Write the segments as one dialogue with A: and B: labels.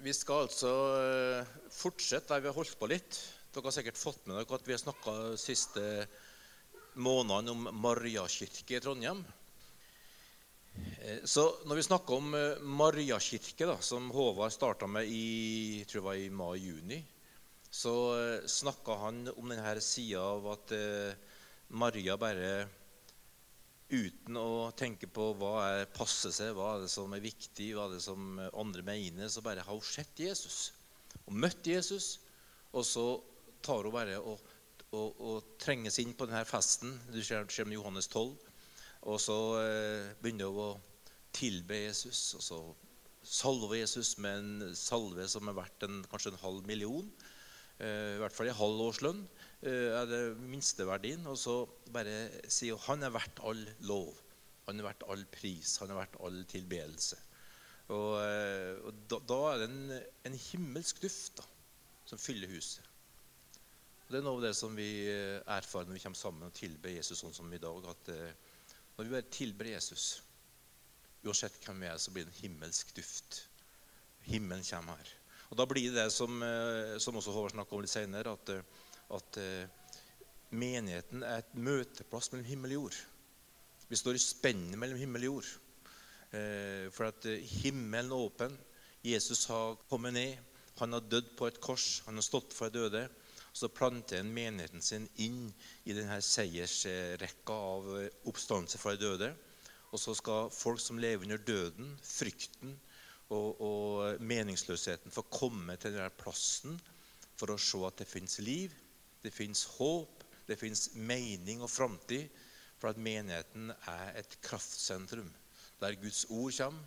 A: Vi skal altså eh, fortsette der vi har holdt på litt. Dere har sikkert fått med dere at vi har snakka siste månedene om Mariakirke i Trondheim. Eh, så når vi snakker om eh, Mariakirke, som Håvard starta med i, i mai-juni, så snakka han om denne sida av at Maria bare uten å tenke på hva er passe seg, hva er det som er viktig, hva er det som andre mener, så bare har hun sett Jesus og møtt Jesus. Og så tar hun bare og, og, og trenges inn på denne festen. Du ser, ser med Johannes 12. Og så eh, begynner hun å tilbe Jesus. Og så salver Jesus med en salve som er verdt en, kanskje en halv million. Eh, I hvert fall en halv årslønn. Eh, er det minsteverdien. Og så bare sier han er verdt all lov. Han er verdt all pris. Han er verdt all tilbedelse. Og, eh, og da, da, er det en, en himmelsk duft da, som fyller huset. Og det er noe av det som vi eh, erfarer når vi kommer sammen og tilber Jesus sånn som i dag. at Når vi bare tilber Jesus, uansett hvem vi er, så blir det en himmelsk duft. Himmelen kommer her. Og Da blir det det som, som også Håvard snakker om litt senere, at at eh, menigheten er et møteplass mellom himmel og jord. Vi står i spennet mellom himmel og jord. Eh, for at eh, himmelen er åpen. Jesus har kommet ned. Han har dødd på et kors. Han har stått for de døde. Så planter han menigheten sin inn i denne seiersrekka av oppstandelse fra de døde. Og så skal folk som lever under døden, frykten og, og meningsløsheten, få komme til denne plassen for å se at det fins liv, det fins håp, det fins mening og framtid. For at menigheten er et kraftsentrum der Guds ord kommer,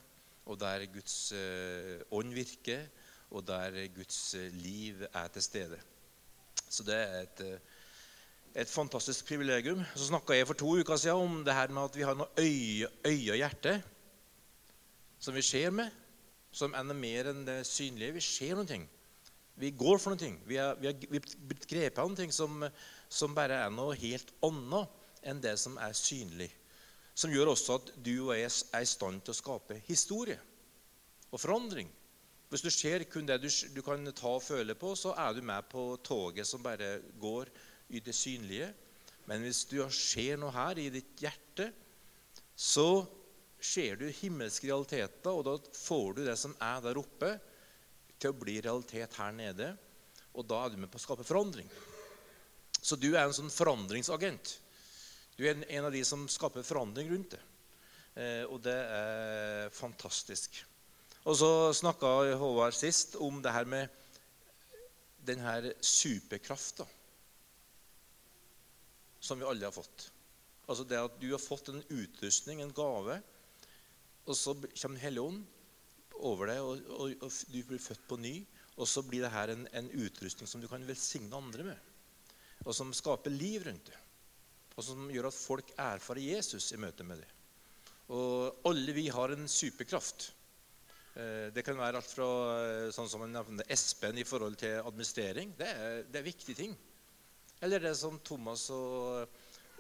A: og der Guds eh, ånd virker, og der Guds eh, liv er til stede. Så det er et, eh, et fantastisk privilegium. Så snakka jeg for to uker siden om det her med at vi har noe øye, øye og hjerte som vi ser med, som ender mer enn det synlige. Vi ser noen ting. Vi går for noe. Vi har, vi har blitt grepet av noe som, som, bare er noe helt annet enn det som er synlig. Som gjør også at du og jeg er i stand til å skape historie og forandring. Hvis du ser kun det du, du kan ta og føle på, så er du med på toget som bare går i det synlige. Men hvis du ser noe her i ditt hjerte, så ser du himmelske realiteter, og da får du det som er der oppe, til å bli realitet her nede. Og da er du med på å skape forandring. Så du er en sånn forandringsagent. Du er en av de som skaper forandring rundt det. Eh, og det er fantastisk. Og så snakka Håvard sist om det her med den her superkrafta som vi alle har fått. Altså det at du har fått en utrustning, en gave, og så kommer Den hellige ånd over deg, og, og, og, du blir født på ny. Og så blir det her en, en, utrustning som du kan velsigne andre med. Og som skaper liv rundt det. Og som gjør at folk erfarer Jesus i møte med det. Og alle vi har en superkraft. Eh, det kan være alt fra eh, sånn som man nevner Espen i forhold til administrering. Det er, det er viktige ting. Eller det som Thomas og,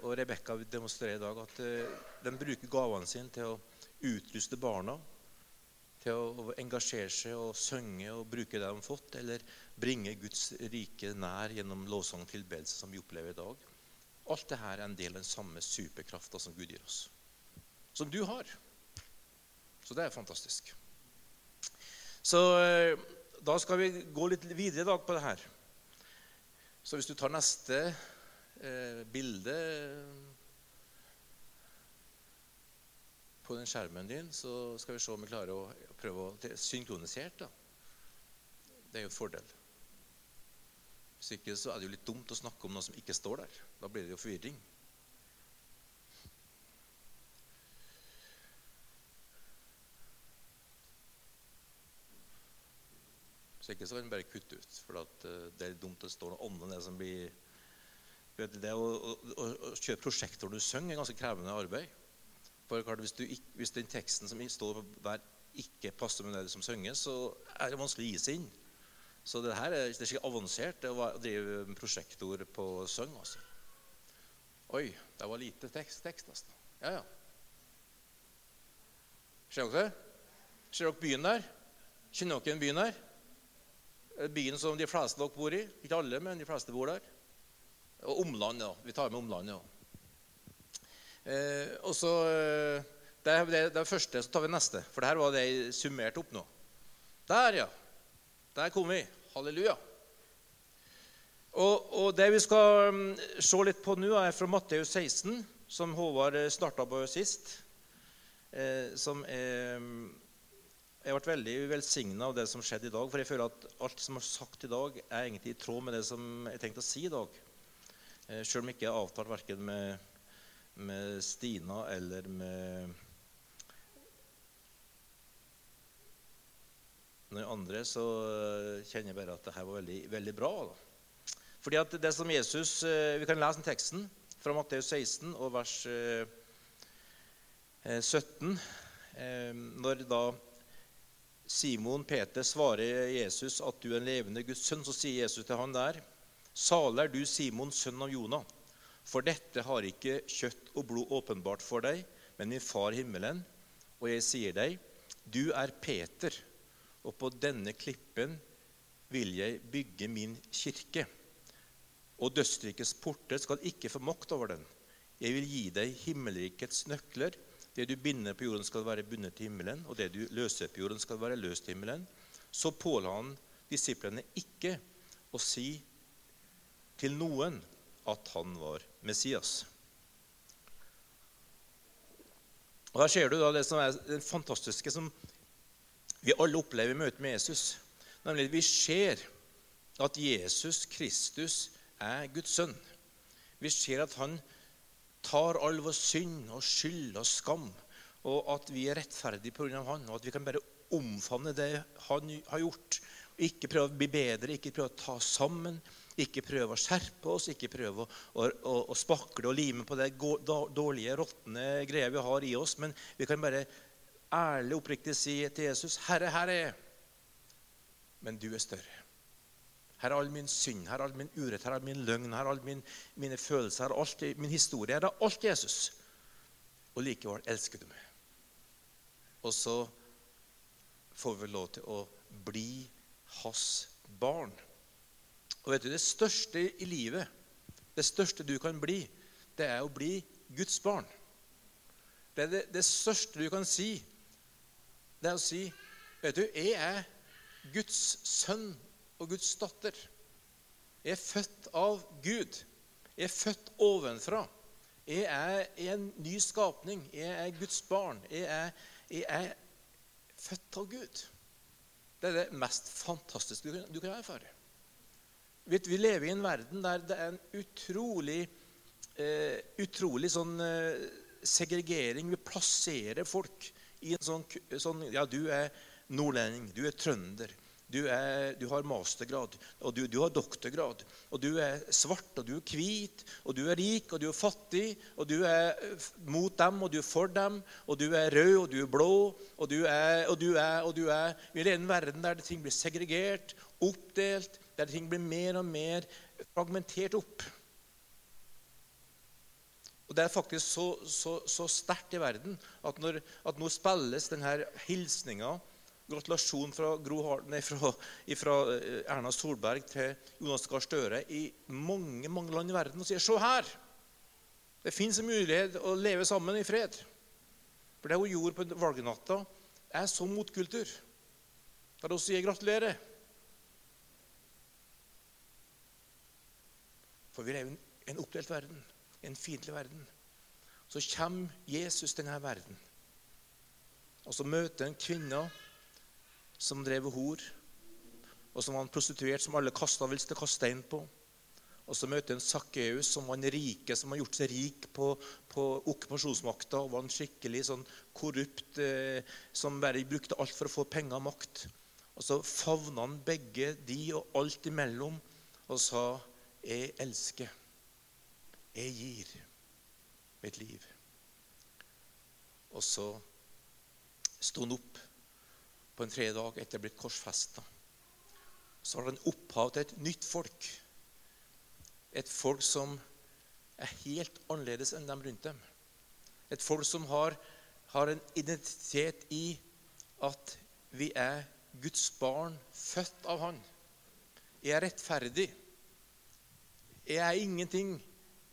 A: og Rebekka demonstrerer i dag, at eh, de bruker gavene sine til å utruste barna til å engasjere seg og synge og bruke det de har fått, eller bringe Guds rike nær gjennom lovsang tilbedelse, som vi opplever i dag. Alt dette er en del av den samme superkrafta som Gud gir oss. Som du har. Så det er fantastisk. Så eh, da skal vi gå litt videre i dag på det her. Så hvis du tar neste eh, bilde på den skjermen din, så skal vi se om vi klarer å prøve å synkronisere. Da. Det er jo en fordel. Hvis ikke så er det jo litt dumt å snakke om noe som ikke står der. Da blir det jo forvirring. Hvis ikke så kan vi bare kutte ut. For eh, det er dumt at det står noe annet enn det som blir Det å, å, å kjøre prosjekter når du synger, er ganske krevende arbeid. For klart, hvis, du, hvis, den teksten som står der, ikke passer med det som synges, så er det vanskelig å gi seg inn. Så det her er, det er ikke avansert å drive prosjektor på søng. Altså. Oi, det var lite tekst. tekst altså. Ja, ja. Ser dere det? Ser dere byen der? Kjenner dere byen der? Byen som de fleste dere bor i. Ikke alle, men de fleste bor der. Og omlandet. Vi tar med omlandet. ja. Eh, og så eh, det, det, det første, så tar vi neste. For det her var det jeg summerte opp nå. Der, ja. Der kom vi. Halleluja. Og, og det vi skal um, se litt på nå, er fra Matteus 16, som Håvard eh, starta på sist. Eh, som er um, Jeg ble veldig velsigna av det som skjedde i dag. For jeg føler at alt som er sagt i dag, er egentlig i tråd med det som jeg tenkte å si i dag. Eh, Sjøl om jeg ikke er avtalt verken med, med Stina eller med noen andre, så eh, kjenner jeg bare at det her var veldig, veldig bra. Da. Fordi at det som Jesus, eh, Vi kan lese teksten fra Matteus 16 og vers 17. Eh, når da Simon Peter svarer Jesus at du er en levende Guds sønn, så sier Jesus til han der.: Salig er du, Simon, sønn av Jonah. For dette har ikke kjøtt og blod åpenbart for deg, men min far himmelen. Og jeg sier deg, du er Peter og på denne klippen vil jeg bygge min kirke. Og dødsrikets porter skal ikke få makt over den. Jeg vil gi deg himmelrikets nøkler. Det du binder på jorden, skal være bundet til himmelen, og det du løser på jorden, skal være løst til himmelen. Så påla han disiplene ikke å si til noen at han var Messias. Og Her ser du da det som er det fantastiske som vi alle opplever i møte med Jesus. Nemlig at vi ser at Jesus Kristus er Guds sønn. Vi ser at han tar all vår synd og skyld og skam, og at vi er rettferdige pga. han, og at vi kan bare omfavne det han har gjort. Ikke prøve å bli bedre, ikke prøve å ta sammen, ikke prøve å skjerpe oss, ikke prøve å, å, å, å spakle og lime på det dårlige, råtne greia vi har i oss, men vi kan bare ærlig oppriktig si til Jesus, 'Herre, her er men du er større.' Her er all min synd, her er all min urett, her er all min løgn, her er all min, mine følelser, her er alt, min historie. Her er alt Jesus. Og likevel elsker du meg. Og så får vi lov til å bli hans barn. Og vet du, Det største i livet, det største du kan bli, det er å bli Guds barn. Det det, det største du kan si det er å si Vet du, jeg er Guds sønn og Guds datter. Jeg er født av Gud. Jeg er født ovenfra. Jeg er en ny skapning. Jeg er Guds barn. Jeg er, jeg er født av Gud. Det er det mest fantastiske du kan, du kan. Vet, vi lever i en verden der det er en utrolig, eh, utrolig sånn eh, segregering. Vi plasserer folk i en sånn, sånn Ja, du er nordlending, du er trønder, du, er, du har mastergrad, og du, du, har doktorgrad. Og du er svart, og du er hvit, og du er rik, og du er fattig. Og du er mot dem, og du er for dem. Og du er rød, og du er blå. Og du er og du er, og du er. Vi lever i en verden der ting blir segregert, oppdelt, der ting blir mer og mer fragmentert opp. Og Det er faktisk så, så, så sterkt i verden at, når, at nå spilles denne hilsninga Gratulasjon fra, nei, fra, fra, eh, Erna Solberg til Jonas Gahr Støre i mange mange land i verden og sier se her! Det fins en mulighet å leve sammen i fred. For det hun gjorde på valgnatta, er så motkultur. Da hun sier gratulerer. For vi lever i en oppdelt verden en fiendtlig verden. Så kommer Jesus til denne verden. Og så møter han kvinner som drev hor, og som var en prostituert som alle kasta ville kaste inn på. Og så møter han Sakkeus, som var en rike som har gjort seg rik på, på okkupasjonsmakta og var en skikkelig sånn korrupt eh, som bare brukte alt for å få penger og makt. Og så favna han begge de og alt imellom og sa 'Jeg elsker'. Jeg gir mitt liv. Og så sto han opp på en tredje dag etter å ha blitt korsfesta. Så har han opphav til et nytt folk. Et folk som er helt annerledes enn dem rundt dem. Et folk som har, har en identitet i at vi er Guds barn, født av Han. Jeg er rettferdig. Jeg er ingenting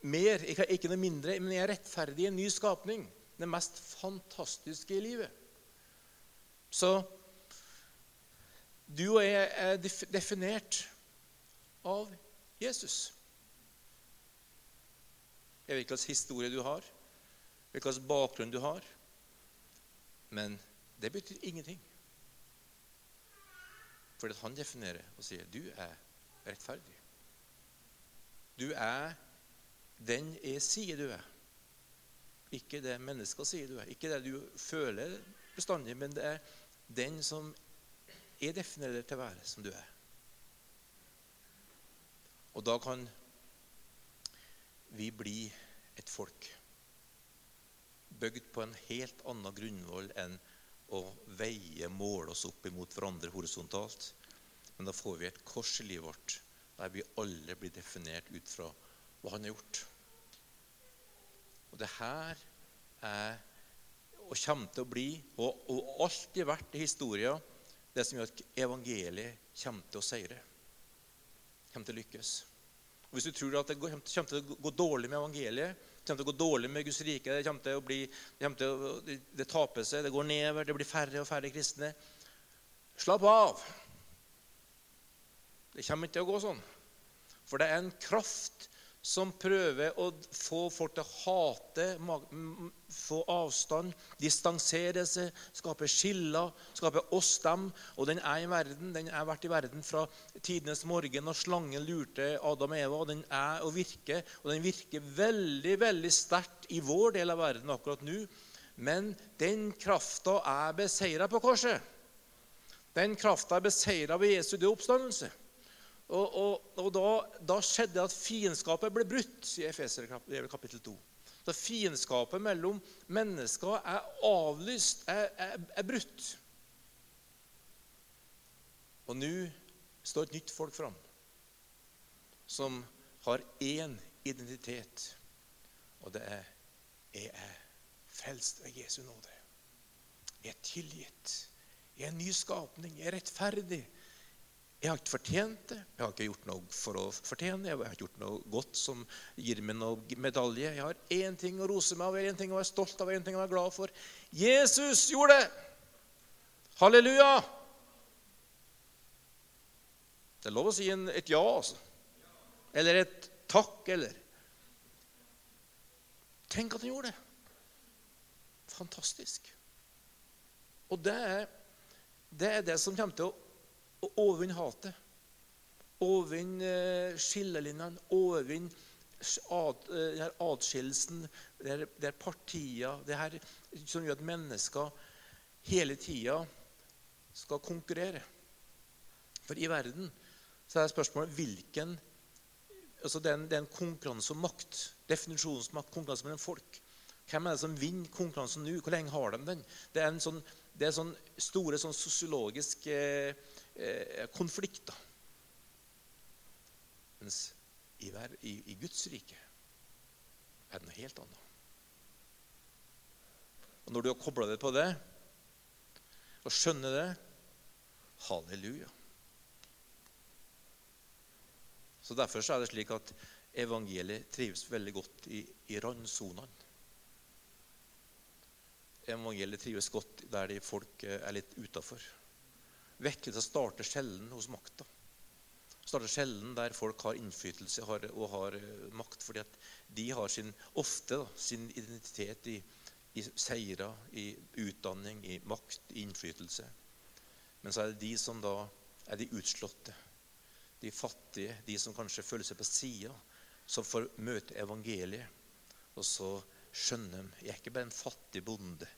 A: mer, jeg er ikke noe mindre, men jeg er rettferdig i en ny skapning. Det mest fantastiske i livet. Så du og jeg er definert av Jesus. Jeg vet ikke hvilken historie du har, hvilken bakgrunn du har. Men det betyr ingenting. Fordi han definerer og sier du er rettferdig. Du er den jeg sier du er. Ikke det mennesker sier du er. Ikke det du føler bestandig, men det er den som jeg definerer til å være, som du er. Og da kan vi bli et folk bygd på en helt annen grunnvoll enn å veie, måle oss opp imot hverandre horisontalt. Men da får vi et kors i livet vårt der vi alle blir definert ut fra hva han har gjort. Og det her er og kommer til å bli, og, og alltid vært i historien, det som gjør at evangeliet kommer til å seire. Kommer til å lykkes. Og Hvis du tror at det kommer til å gå dårlig med evangeliet, det kommer til å gå dårlig med Guds rike, det, kommer til å bli, det, til å, det, taper seg, det går nedover, det blir færre og færre kristne Slapp av. Det kommer ikke til å gå sånn. For det er en kraft som prøver å få folk til å hate, få avstand, distansere seg, skape skiller, skape oss-dem. Og den er i verden. Den er vært i verden fra tidenes morgen, og slangen lurte Adam og Eva. og Den er og virker, og den virker veldig veldig sterkt i vår del av verden akkurat nå. Men den krafta er beseira på korset. Den krafta er beseira ved Jesu døde oppstandelse. Og, og, og da, da, skjedde det at fiendskapet ble brutt, sier Efeser kapittel 2. Så fiendskapet mellom mennesker er avlyst, er, er, er brutt. Og nå står et nytt folk fram som har én identitet, og det er jeg er frelst ved Jesu nåde. Jeg er tilgitt. Jeg er en ny skapning. Jeg er rettferdig. Jeg har ikke fortjent det. Jeg har ikke gjort noe for å fortjene. Jeg har ikke gjort noe godt som gir meg noe medalje. Jeg har én ting å rose meg over, én ting å være stolt av, én ting å være glad for. Jesus gjorde det! Halleluja! Det er lov å si en, et ja, altså. Eller et takk, eller Tenk at han gjorde det. Fantastisk. Og det er det, er det som kommer til å og overvinne hatet. Overvinne eh, skillelinjene, overvinne ad, eh, adskillelsen, det er, er partier det her som gjør at mennesker hele tida skal konkurrere. For i verden så er spørsmålet hvilken altså det, er en, konkurranse om makt. Definisjonsmakt, konkurranse mellom folk. Hvem er det som vinner konkurransen nå? Hvor lenge har de den? Det er en sånn, det er sånn store sånn sosiologiske eh, eh, konflikter. Mens i, i, i Guds rike er det noe helt annet. Og Når du har kobla deg på det og skjønner det halleluja. Så Derfor så er det slik at evangeliet trives veldig godt i, i randsonene. Evangeliet trives godt der de folk eh, er litt utafor. Vekkelse starter sjelden hos makta. Starter sjelden der folk har innflytelse og har uh, makt. fordi at de har sin, ofte da, sin identitet i, i seire, i utdanning, i makt, i innflytelse. Men så er det de som da er de utslåtte, de fattige, de som kanskje føler seg på sida, som får møte evangeliet. Og så skjønner de jeg er ikke bare en fattig bonde.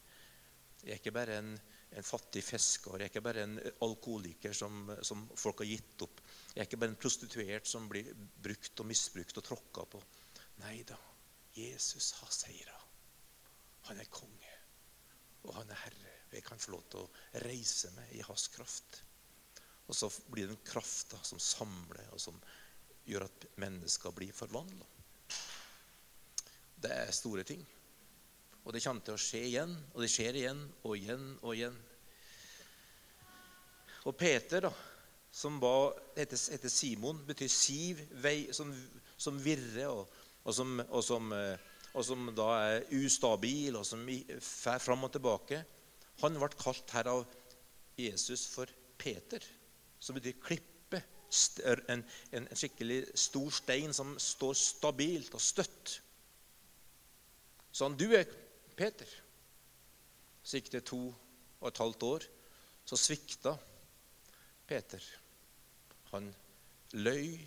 A: Jeg er ikke bare en en fattig fisker. Jeg er ikke bare en alkoholiker som, som, folk har gitt opp. Jeg er ikke bare en prostituert som blir brukt og misbrukt og tråkka på. Nei da. Jesus har seira. Han er konge, og han er herre. Jeg kan få lov til å reise meg i hans kraft. Og så blir det en kraft som samler, og som gjør at mennesker blir forvandla. Det er store ting. Og det kommer til å skje igjen, og det skjer igjen og igjen og igjen. Og Peter, da, som var, heter, heter Simon, betyr siv, vei, som, som virrer, og, og, som, og, som, eh, og, som, da er ustabil, og som fer fram og tilbake. Han ble kalt her av Jesus for Peter, som betyr klippe. En, en, en skikkelig stor stein som står stabilt og støtt. Så han, du er Peter. Så gikk det to og et halvt år. Så svikta Peter. Han løy.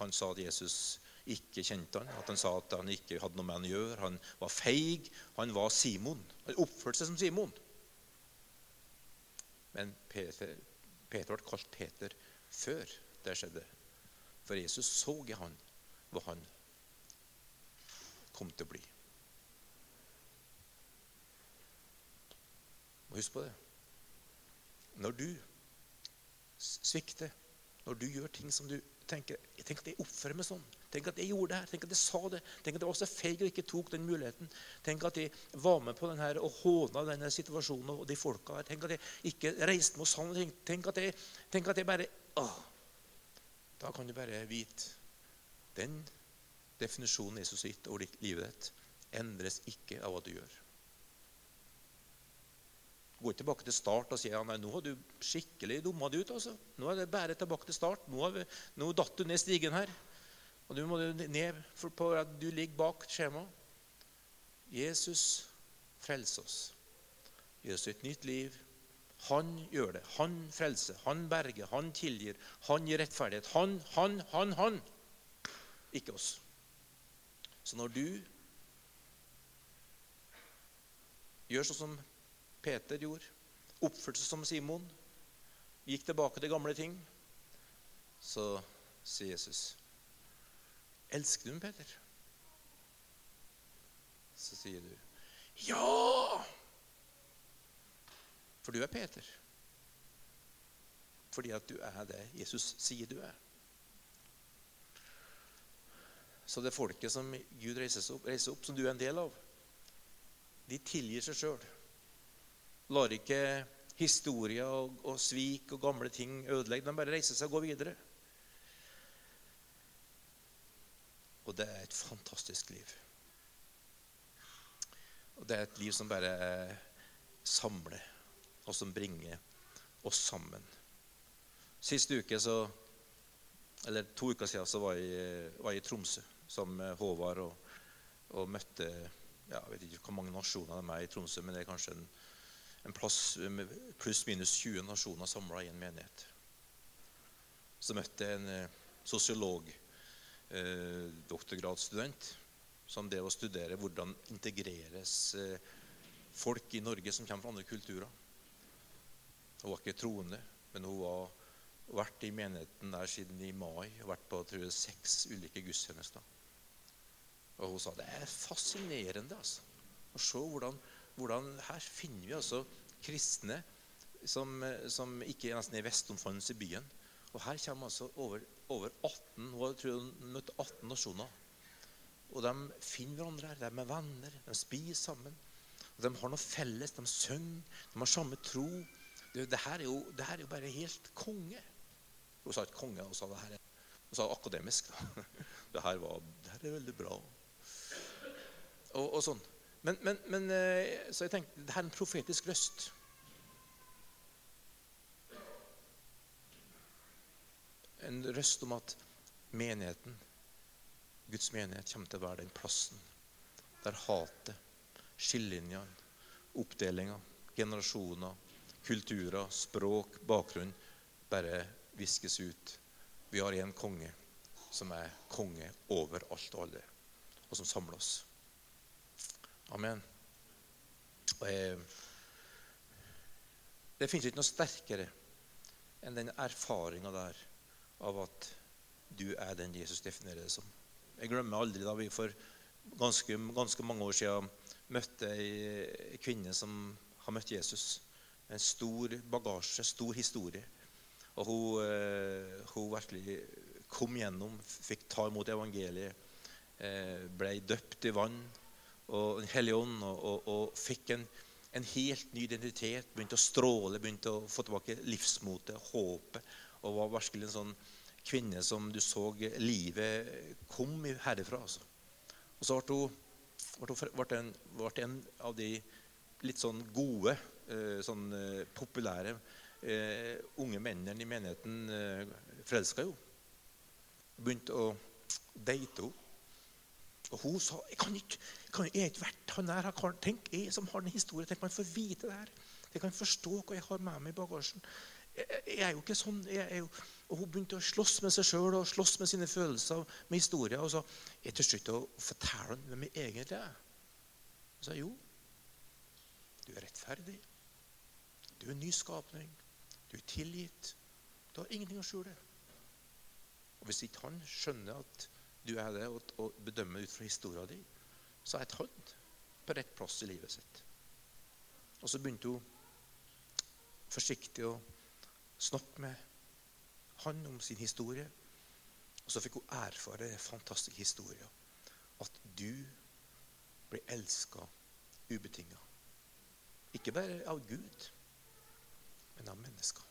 A: Han sa at Jesus ikke kjente han, at han sa at han ikke hadde noe med han å gjøre. Han var feig. Han var Simon. Han oppførte seg som Simon. Men Peter, Peter ble kalt Peter før det skjedde. For Jesus så i han hva han kom til å bli. Og husk på det. Når du svikter, når du gjør ting som du tenker Tenk at jeg oppfører meg sånn. Tenk at jeg gjorde det her. Tenk at jeg sa det. Tenk at jeg var så feig og ikke tok den muligheten. Tenk at jeg var med på den her og håna denne situasjonen og de folka her. Tenk at jeg ikke reiste og sa. Tenk at jeg, tenk at jeg bare åh. Da kan du bare vite Den definisjonen Jesus gitt over livet ditt, endres ikke av hva du gjør. Gå tilbake til start og si ja, nei, nå har du skikkelig dumma deg ut. altså. Nå er det bare tilbake til start. Nå, vi, nå datt du ned stigen her. Og du må ned på at du ligger bak skjemaet. Jesus frelser oss. Gir oss et nytt liv. Han gjør det. Han frelser. Han berger. Han tilgir. Han gir rettferdighet. Han, han, han, han. Ikke oss. Så når du gjør sånn som Peter gjorde. Oppførte seg som Simon. Gikk tilbake til gamle ting. Så sier Jesus, 'Elsker du meg, Peter?' Så sier du, 'Ja!' For du er Peter. Fordi at du er det Jesus sier du er. Så det folket som Gud reiser opp, reiser opp som du er en del av, de tilgir seg sjøl lar ikke historier og, og, svik og gamle ting ødelegge. De bare reiser seg og går videre. Og det er et fantastisk liv. Og det er et liv som bare samler, og som bringer oss sammen. Sist uke, så, eller to uker siden, så var jeg, var jeg i Tromsø sammen med Håvard og, og møtte ja, Jeg vet ikke hvor mange nasjoner det er i Tromsø, men det er kanskje en en plass med pluss-minus 20 nasjoner samla i en menighet. Så møtte jeg en eh, sosiolog-doktorgradsstudent eh, som det å studere hvordan integreres eh, folk i Norge som kommer fra andre kulturer. Hun var ikke troende, men hun har vært i menigheten der siden i mai. og vært på tror jeg, seks ulike gudstjenester. Og hun sa det er fascinerende altså, å se hvordan hvordan Her finner vi altså kristne som, som ikke nesten er vestomfavnelse i byen. Og her kommer altså over, over 18 hun tror jeg møtt møtte 18 nasjoner. Og de finner hverandre her. De er venner. De spiser sammen. Og De har noe felles. De synger. De har samme tro. Det, det, her, er jo, det her er jo bare helt konge. Hun sa ikke konge, hun sa det her hun sa akademisk. Da. Det her, var, det her er veldig bra. Og, og sånn. Men, men, men, eh, så jeg tenkte det er en profetisk røst. En røst om at menigheten, Guds menighet, kommer til å være den plassen der hatet, skillelinjene, oppdelinga, generasjoner, kulturer, språk, bakgrunn bare viskes ut. Vi har en konge som er konge over alt og alle, og som samler oss. Amen. Jeg, det fins ikke noe sterkere enn den erfaringa der av at du er den Jesus definerer det som. Jeg glemmer aldri da vi for ganske, ganske mange år siden møtte ei kvinne som har møtt Jesus. En stor bagasje, stor historie. Og hun, eh, hun virkelig kom gjennom, fikk ta imot evangeliet, eh, ble døpt i vann og Den hellige ånd og, og, og, fikk en, en, helt ny identitet. Begynte å stråle, begynte å få tilbake livsmotet, håpet. og var virkelig en sånn kvinne som du så livet kom herifra. Altså. Og så ble hun, ble, hun, ble, en, ble en av de litt sånn gode, eh, sånn eh, populære eh, unge mennene i menigheten forelska jo. Begynte å date henne. Og hun sa jeg kan ikke, kan, jeg ikke verdt han der. Tenk, jeg som har den historien, tenk man får vite det her. Jeg kan forstå hva jeg har med meg i bagasjen. Jeg, jeg er jo ikke sånn. Jo, og Hun begynte å slåss med seg sjøl og slåss med sine følelser med historier. Og så jeg til slutt å fortelle ham hvem jeg egentlig er. Og sa jo, du er rettferdig. Du er en ny skapning. Du er tilgitt. Du har ingenting å skjule. Og Hvis ikke han skjønner at du er det, og, og bedømmer ut fra historien din, så er han på rett plass i livet sitt. Og så begynte hun forsiktig å snakke med han om sin historie. Og så fikk hun erfare den fantastiske historien at du blir elska ubetinga. Ikke bare av Gud, men av mennesker.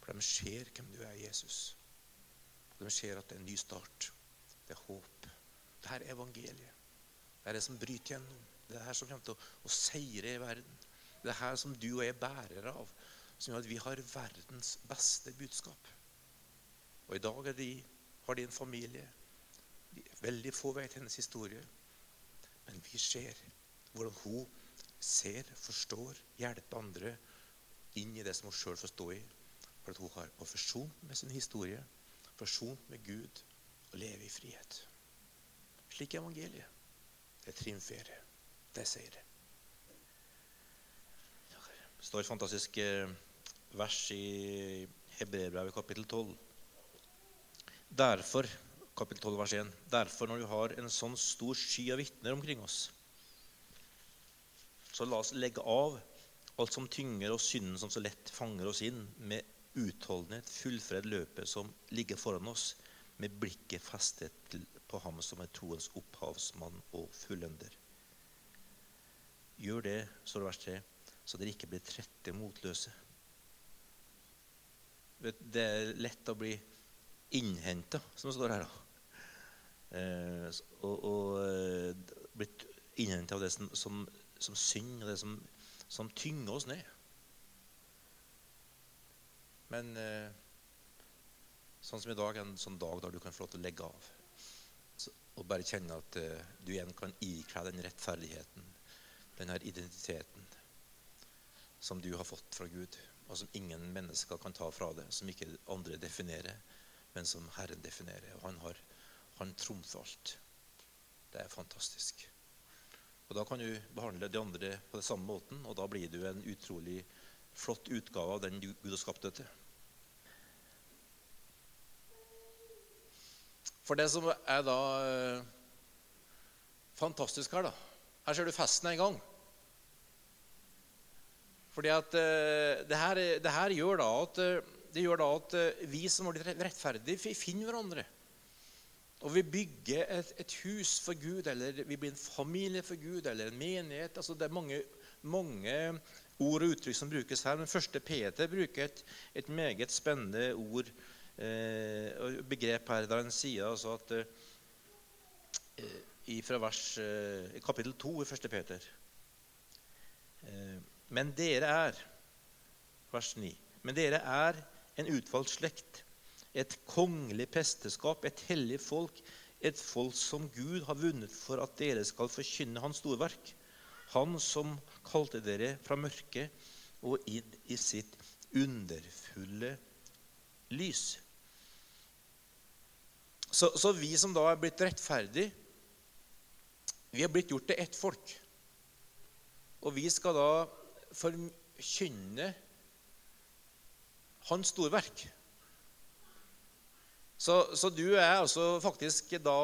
A: For de ser hvem du er, Jesus. De ser at det er en ny start. Det er håp. Det her er evangeliet. Det er det som bryter gjennom. Det er det her som kommer til å, å seire i verden. Det er det her som du og jeg er bærere av, som gjør at vi har verdens beste budskap. Og i dag de, har de en familie. De veldig få vet hennes historie. Men vi ser hvordan hun ser, forstår, hjelper andre inn i det som hun sjøl får stå i. For at hun har forsont med sin historie, forsont med Gud og leve i frihet. Slik er evangeliet. Det triumferer. Det det. Det står et fantastisk eh, vers i Hebreerbrevet kapittel 12. Derfor, kapittel 12, vers 1, derfor når du har en sånn stor sky av vitner omkring oss, så la oss legge av alt som tynger og synden som så lett fanger oss inn, med utholdenhet fullfred løpet som ligger foran oss, med blikket festet på ham som er troens opphavsmann og fullender. Gjør det, står det vers 3, så dere ikke blir trette motløse. Det er lett å bli innhenta, som det står her. da. Eh, og, og eh, blitt innhenta av det som, som, som og det som, som, tynger oss ned. Men eh, sånn som i dag er en sånn dag der du kan få lov til å legge av. Og bare kjenne at eh, du igjen kan ikle den rettferdigheten, den her identiteten som du har fått fra Gud, og som ingen mennesker kan ta fra deg, som ikke andre definerer, men som Herren definerer. Og han har han trumfer alt. Det er fantastisk. Og Da kan du behandle de andre på den samme måten, og da blir du en utrolig flott utgave av den Gud har skapt deg til. For det som er da eh, fantastisk her, da Her ser du festen en gang. Fordi at uh, det, her, det, her, gjør da at, uh, det gjør da at vi som har blitt rettferdige, finner hverandre. Og vi bygger et, et, hus for Gud, eller vi blir en familie for Gud, eller en menighet. altså Det er mange, mange ord og uttrykk som brukes her. Men første Peter bruker et, et meget spennende ord og begrep her, der han sier altså at fra vers, kapittel 2 i 1. Peter men dere er Vers 9. Men dere er en utvalgt slekt, et kongelig presteskap, et hellig folk, et folk som Gud har vunnet for at dere skal forkynne Hans storverk. Han som kalte dere fra mørket og inn i sitt underfulle lys. Så, så vi som da er blitt rettferdige, vi har blitt gjort til ett folk. Og vi skal da forkynne hans storverk. Så, så, du er altså faktisk da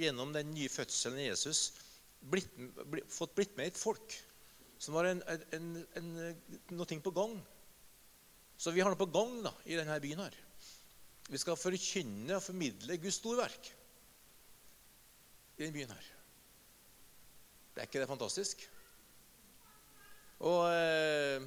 A: gjennom den nye fødselen i Jesus blitt, blitt, fått blitt med et folk som har en, en, en, noe på gang. Så vi har noe på gang da, i denne byen. her. Vi skal forkynne og formidle Guds storverk i denne byen. her. Det er ikke det fantastisk? Og, eh,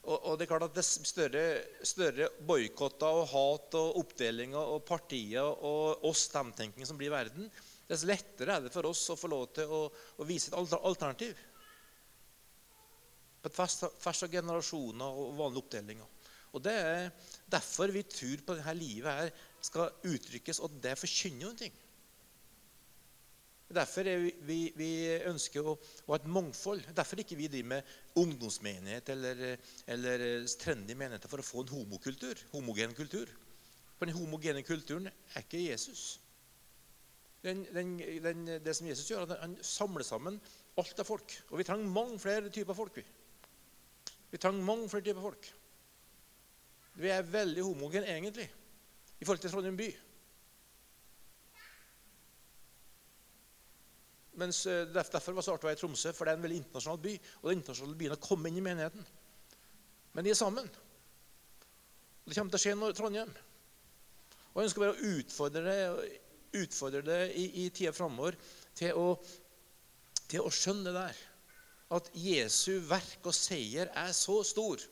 A: Og, og det er klart at det større, større boikotter og hat og oppdelinger og partier og oss-dem-tenking som blir verden, dess lettere er det for oss å få lov til å, å vise et alternativ. På et tvers av generasjoner og vanlige oppdelinger. Og Det er derfor vi tror på dette livet her skal uttrykkes, og det forkynner noe. Derfor vi, vi, vi, ønsker å, å, ha et mangfold. Derfor ikke vi driver med ungdomsmenighet eller, eller trendy menigheter for å få en homokultur, homogen kultur. For den homogene kulturen er ikke Jesus. Den, den, den, det som Jesus gjør, Han samler sammen alt av folk. Og vi trenger mange flere typer folk. Vi, vi trenger mange flere typer folk. Vi er veldig homogen egentlig i forhold til Trondheim by. Mens eh, Derfor var å være i Tromsø, for det er en veldig internasjonal by. Og er internasjonale byen har kommet inn i menigheten. Men de er sammen. Og Det kommer til å skje i Trondheim. Og Jeg ønsker bare å utfordre det, utfordre det i, i tida framover til, til, å skjønne det der. At Jesu verk og seier er så stor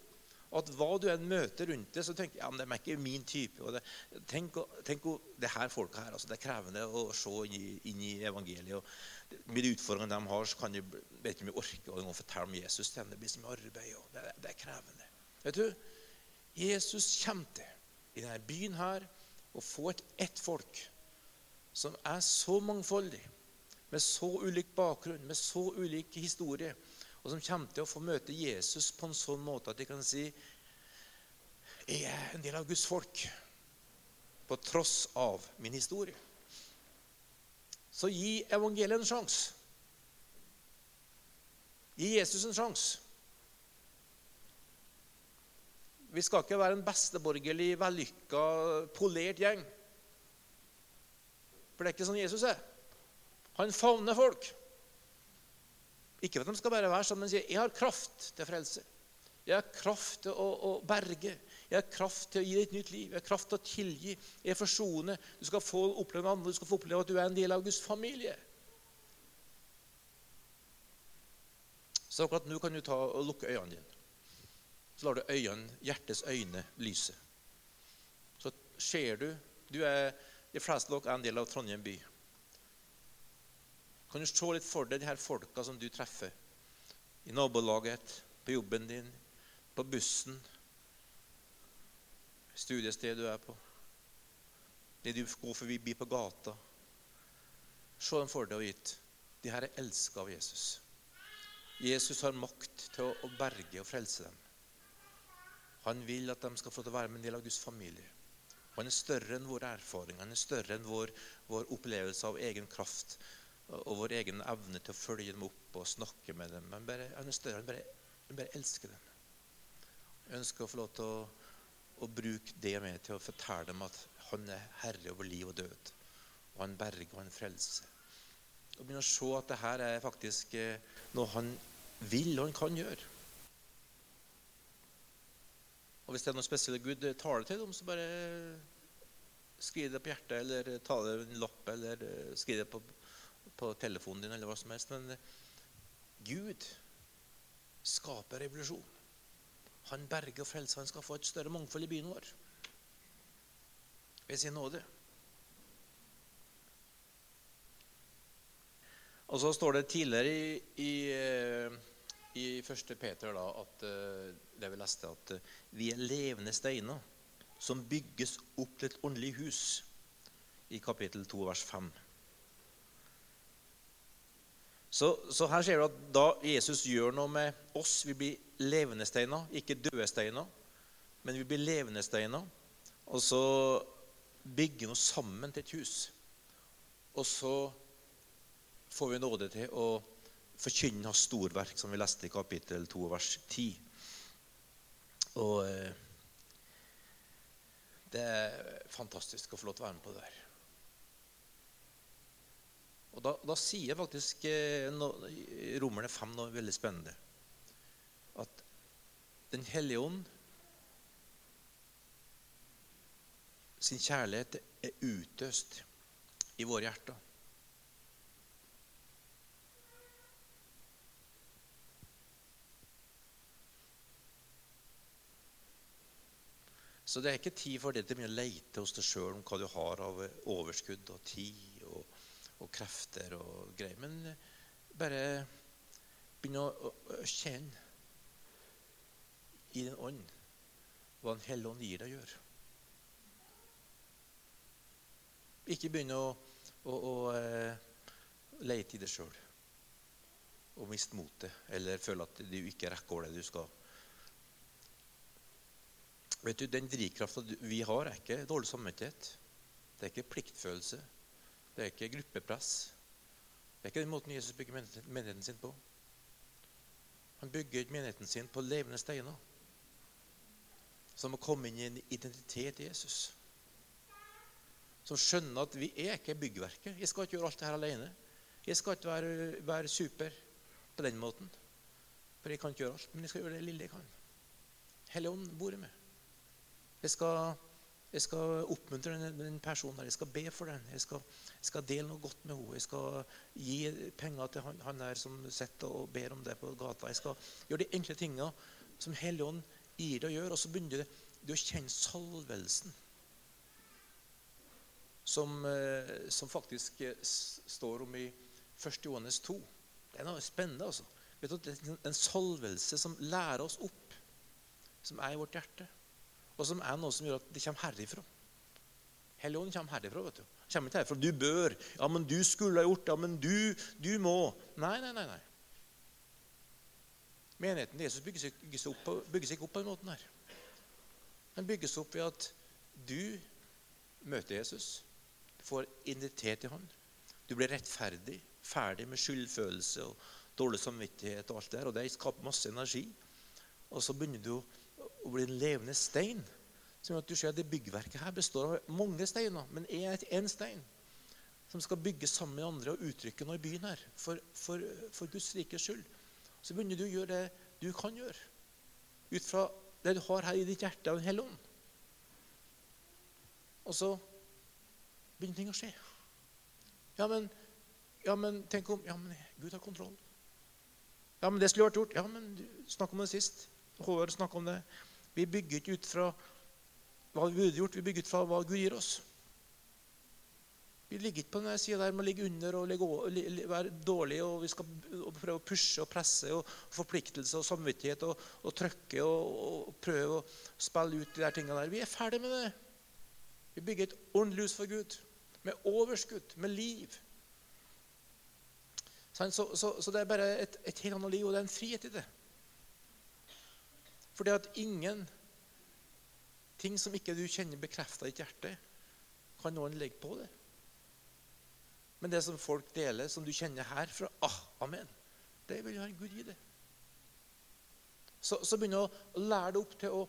A: at hva du enn møter rundt det, så tenker ja, men de er ikke min type. Det, tenk, tenk det her folka her, altså, Det er krevende å se inn i, inn i evangeliet. og Med de utfordringene de har, så kan de, ikke om orker å fortelle om Jesus til. Det blir mye arbeid. og det, det, er krevende. Vet du, Jesus kommer til i denne byen her og får et ett folk som er så mangfoldig, med så ulik bakgrunn, med så ulik historie og som kommer til å få møte Jesus på en sånn måte at de kan si Jeg er en del av Guds folk på tross av min historie. Så gi evangeliet en sjanse. Gi Jesus en sjanse. Vi skal ikke være en besteborgerlig, vellykka, polert gjeng. For det er ikke sånn Jesus er. Han favner folk. Ikke at de skal bare være sånn, men sier jeg har kraft til frelse. Jeg har kraft til å, å, berge. Jeg har kraft til å gi deg et nytt liv. Jeg har kraft til å tilgi. Jeg forsoner. Du skal få oppleve noe annet. Du skal få oppleve at du er en del av Guds familie. Så akkurat nå kan du ta og lukke øynene dine. Så lar du øynene, hjertets øyne lyse. Så ser du du er, De fleste av dere er en del av Trondheim by. Kan du se litt for deg de her folka som du treffer i nabolaget, på jobben din, på bussen, studiestedet du er på, det du går forbi på gata. Se dem for deg og gitt. De her er elska av Jesus. Jesus har makt til å berge og frelse dem. Han vil at de skal få til å være med en del av Guds familie. Han er større enn våre erfaringer, han er større enn vår, vår opplevelse av egen kraft og vår egen evne til å følge dem opp og snakke med dem. Men bare, han er større. Han bare, han bare elsker dem. Jeg ønsker å få lov til å, å, bruke det med til å fortelle dem at han er herre over liv og død. Og han berger og han frelser. Og begynne å se at det her er faktisk eh, noe han vil og han kan gjøre. Og Hvis det er noe spesielt Gud taler til dem, så bare skriv det på hjertet, eller ta det i en lapp, eller eh, skriv det på på telefonen din, eller hva som helst. Men Gud skaper revolusjon. Han berger og frelser. Han skal få et større mangfold i byen vår ved sin nåde. Og så står det tidligere i, i, eh, i 1. Peter da, at eh, det vi leste, at eh, vi er levende steiner som bygges opp til et åndelig hus, i kapittel 2, vers 5. Så, så, her ser du at da Jesus gjør noe med oss Vi blir levende steiner, ikke døde steiner. Men vi blir levende steiner. Og så bygger vi oss sammen til et hus. Og så får vi nåde til å forkynne hans storverk, som vi leste i kapittel 2, vers 10. Og eh, det er fantastisk å få lov til å være med på det der. Og Da, da sier faktisk eh, no, Romerne 5 noe veldig spennende. At Den hellige ånd sin kjærlighet er utøst i våre hjerter. Så det er ikke tid for det til å lete hos deg sjøl om hva du har av overskudd og tid og, krefter og greier. Men bare begynne å, å kjenne i din ånd hva Den hellige ånd gir deg å gjøre. Ikke begynne å, å, å uh, lete i det sjøl og miste motet eller føle at du ikke rekker det du skal. Vet du, Den drivkrafta vi har, er ikke dårlig samvittighet. Det er ikke pliktfølelse. Det er ikke gruppepress. Det er ikke den måten Jesus bygger menigheten sin på. Han bygger menigheten sin på levende steiner. Som å komme inn i en identitet i Jesus. Som skjønner at vi er ikke byggverket. Jeg skal ikke gjøre alt det her alene. Jeg skal ikke være, være super på den måten. For jeg kan ikke gjøre alt, men jeg skal gjøre det lille jeg kan. Helligånd bor i meg. Jeg skal, jeg skal oppmuntre den, den, personen. Jeg skal be for den. Jeg skal, jeg skal, dele noe godt med henne. Jeg skal gi penger til han, han der som sitter og ber om det på gata. Jeg skal gjøre de enkle tingene som Helligånd gir deg å gjøre. Og så begynner du, du å kjenne salvelsen. Som, eh, som faktisk eh, står om i 1. Johannes 2. Det er noe spennende. altså. Vet du, det er En salvelse som lærer oss opp, som er i vårt hjerte og som er noe som gjør at det kommer herifra. Helligånden kommer herifra. vet du. Kommer ikke herifra. Du bør. Ja, men du skulle ha gjort det. Ja, men du, du må. Nei, nei, nei. nei. Menigheten Jesus bygges, bygges, opp, ikke opp på den måten her. Den bygges opp ved at du møter Jesus, får identitet i ham. Du blir rettferdig, ferdig med skyldfølelse og dårlig samvittighet og alt det der. Og det skaper masse energi. Og så begynner du og bli en levende stein. Som gjør at du ser at det Byggverket her består av mange steiner, men er én stein som skal bygge sammen med andre og uttrykke noe i byen her for, for, for Guds rikes skyld. Så begynner du å gjøre det du kan gjøre, ut fra det du har her i ditt hjerte av Den hellige ånd. Og så begynner ting å skje. Ja, men, ja, men tenk om Ja, men Gud har kontroll. Ja, men det skulle vært gjort. Ja, men snakk om det sist. Håvard snakka om det. Vi bygger ikke ut fra hva vi burde gjort, vi bygger ut fra hva Gud gir oss. Vi ligger ikke på den sida der med å ligge under og ligge, være dårlige. og Vi skal prøve å pushe og presse og forpliktelse og samvittighet og, og trykke og, og, prøve å spille ut de der tingene der. Vi er ferdig med det. Vi bygger et ordentlig hus for Gud. Med overskudd, med liv. Så, så, så det er bare et, et helt annet liv, og det er en frihet i det. Fordi at ingen ting som ikke du kjenner bekrefta i ditt hjerte, kan noen legge på det. Men det som folk deler, som du kjenner herfra ah, Amen. Det vil Herren Gud gi deg. Så, så begynner å, lære deg opp til å,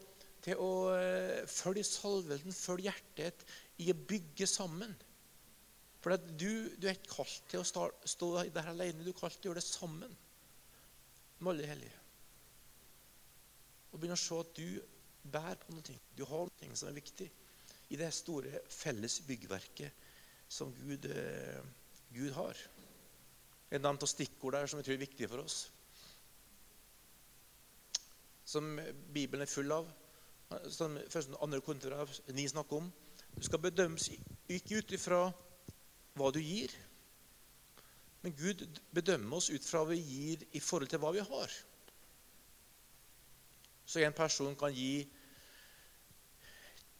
A: til å uh, følge salvelsen, følge hjertet i å bygge sammen. For du, du, er ikke kalt til å stå, stå der alene, du er kalt til å gjøre det sammen med alle hellige og begynne å se at du bærer på noe. Du har noe som er viktig i det store felles byggverket som Gud, eh, Gud har. Jeg av stikkord der som jeg tror er viktig for oss. Som Bibelen er full av. Som første andre kontorer ni snakker om. Du skal bedømmes ikke ut ifra hva du gir, men Gud bedømmer oss ut fra hva vi gir i forhold til hva vi har. Så en person kan gi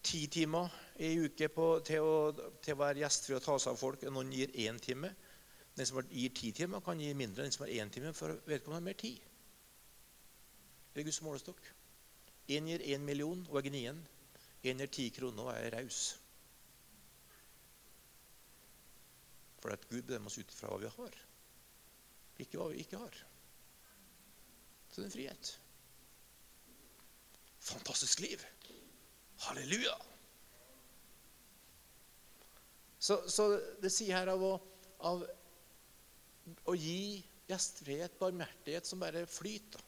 A: ti timer i uke på, til, å, til, å, være gjestfri og ta seg av folk. Noen gir én time. Den som gir ti timer, kan gi mindre enn den som har én time, for vedkommende har mer tid. Det er Guds målestokk. Én gir én million og er gnien. Én gir ti kroner og er raus. For at Gud bedømmer oss ut fra hva vi har, ikke hva vi ikke har. Så det er en frihet fantastisk liv. Halleluja! Så, så det sier her av å, av å gi gjestfrihet, barmhjertighet, som bare flyter.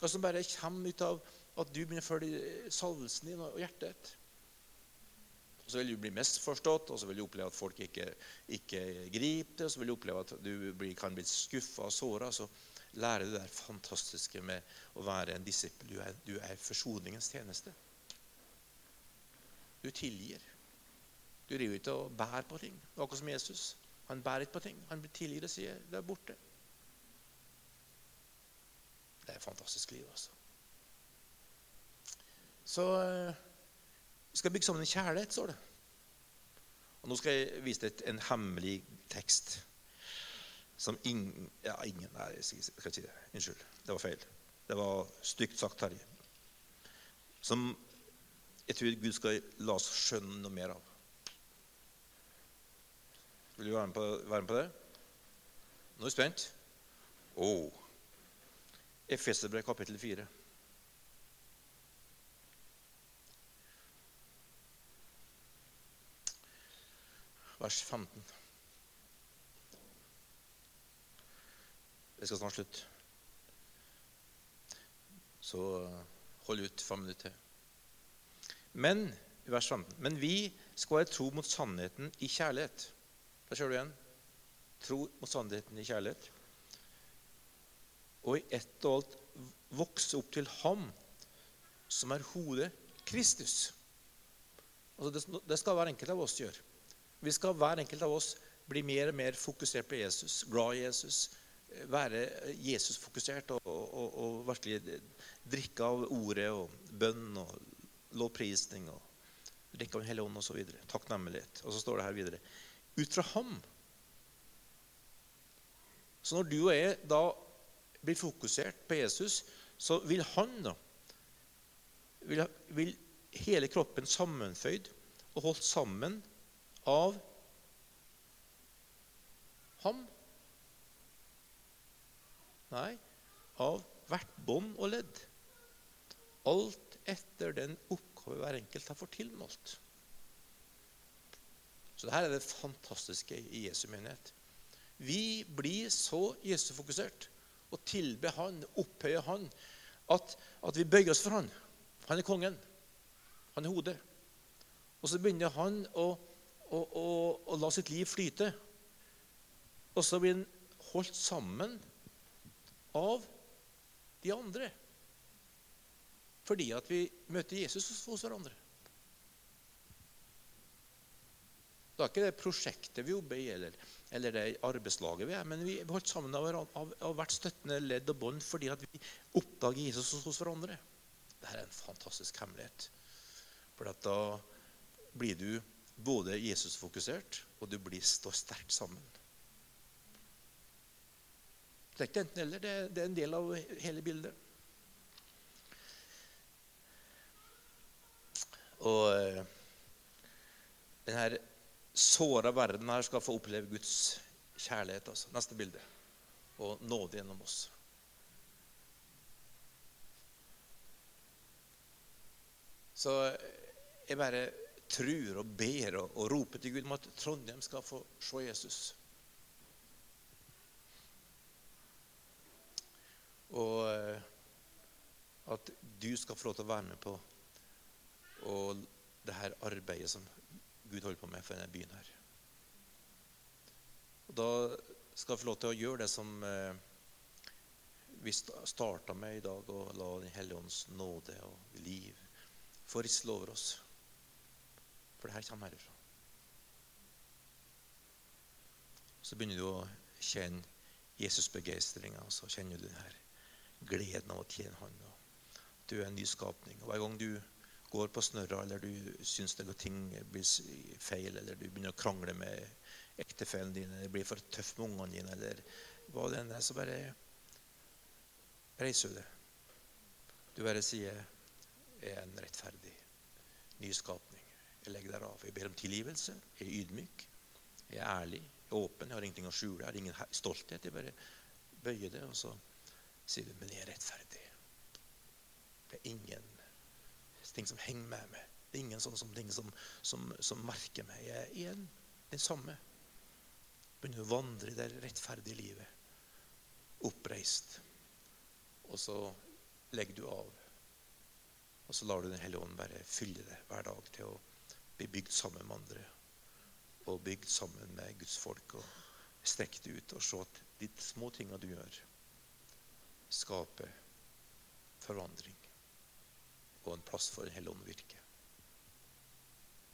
A: Og som bare kommer ut av at du begynner å følge salvelsen din og hjertet. Og så vil du bli misforstått, og så vil du oppleve at folk ikke, ikke griper det. Og så vil du oppleve at du blir, kan bli skuffa og såra lære det der fantastiske med å være en disippel. Du er, du er forsoningens tjeneste. Du tilgir. Du driver ikke og bærer på ting. Akkurat som Jesus. Han bærer ikke på ting. Han tilgir og sier det er borte. Det er et fantastisk liv, altså. Så eh, vi skal bygge sammen en kjærlighet, står det. Og Nå skal jeg vise deg en hemmelig tekst som ingen Ja, ingen Nei, jeg skal ikke si det. Unnskyld. Det var feil. Det var stygt sagt, Terje. Som jeg tror Gud skal la oss skjønne noe mer av. Vil du være med på, være med på det? Nå er jeg spent? Oh. Efeserbrev kapittel 4. Vers 15. Det skal snart slutte. Så eh, hold ut fem minutter til. Men, vers 15, men vi skal være tro mot sannheten i kjærlighet. Da kjører du igjen. Tro mot sannheten i kjærlighet. Og i ett og alt vokse opp til Ham som er hodet Kristus. Altså det, skal hver enkelt av oss gjøre. Vi skal hver enkelt av oss bli mer og mer fokusert på Jesus, glad i Jesus, være Jesus-fokusert og, og, og, virkelig drikke av ordet og bønn og lovprisning og drikke av Den hellige ånd osv. Takknemlighet. Og så står det her videre ut fra ham. Så når du og jeg da blir fokusert på Jesus, så vil han da vil, vil hele kroppen sammenføyd og holdt sammen av ham. Nei, av hvert bånd og ledd. Alt etter den oppgave hver enkelt har fått tilmålt. Så dette er det fantastiske i Jesu menighet. Vi blir så Jesu-fokusert og tilber Han, opphøyer Han, at, at, vi bøyer oss for Han. Han er kongen. Han er hodet. Og så begynner han å, å, å, å la sitt liv flyte. Og så blir han holdt sammen av de andre. Fordi at vi møter Jesus hos hverandre. Det er ikke det prosjektet vi jobber i, eller, eller det arbeidslaget vi er, men vi er holdt sammen av, av, av hvert støttende ledd og bånd fordi at vi oppdager Jesus hos hverandre. Dette er en fantastisk hemmelighet. For da blir du både Jesus-fokusert, og du blir står sterkt sammen. Det er ikke enten eller. Det, det er en del av hele bildet. Og eh, denne såra verden her skal få oppleve Guds kjærlighet. Altså. Neste bilde. Og nåde gjennom oss. Så jeg bare tror og ber og, og roper til Gud om at Trondheim skal få se Jesus. Og eh, at du skal få lov til å være med på og det her arbeidet som Gud holder på med for denne byen her. Og Da skal jeg få lov til å gjøre det som eh, vi starta med i dag, og la Den hellige ånds nåde og liv få risle over oss. For det her kommer herifra. Så begynner du å kjenne Jesus-begeistringa, og så kjenner du den her gleden av å tjene Han. Du er en nyskapning. Og hver gang du går på snørra, eller du syns ting blir feil, eller du begynner å krangle med ektefellen din, eller blir for tøft med ungene dine, eller hva det enn er, så bare reiser du deg. Du bare sier 'Jeg er en rettferdig nyskapning'. Jeg legger deg av. Jeg ber om tilgivelse. Jeg er ydmyk. Jeg er ærlig. Jeg er åpen. Jeg har ingenting å skjule. Jeg har ingen stolthet. Jeg bare bøyer det, og så sier du 'Men jeg er rettferdig'. Det er ingen ting som henger med meg. Det er ingen sånne ting som, som, som, merker meg. Jeg er igjen den samme. Begynner å vandre i det rettferdige livet. Oppreist. Og så legger du av. Og så lar du Den hellige ånd bare fylle det hver dag til å bli bygd sammen med andre. Og bygd sammen med Guds folk. Og strekke det ut og se at de små tinga du gjør, skaper forandring og en plass for Den hellige ånd virke.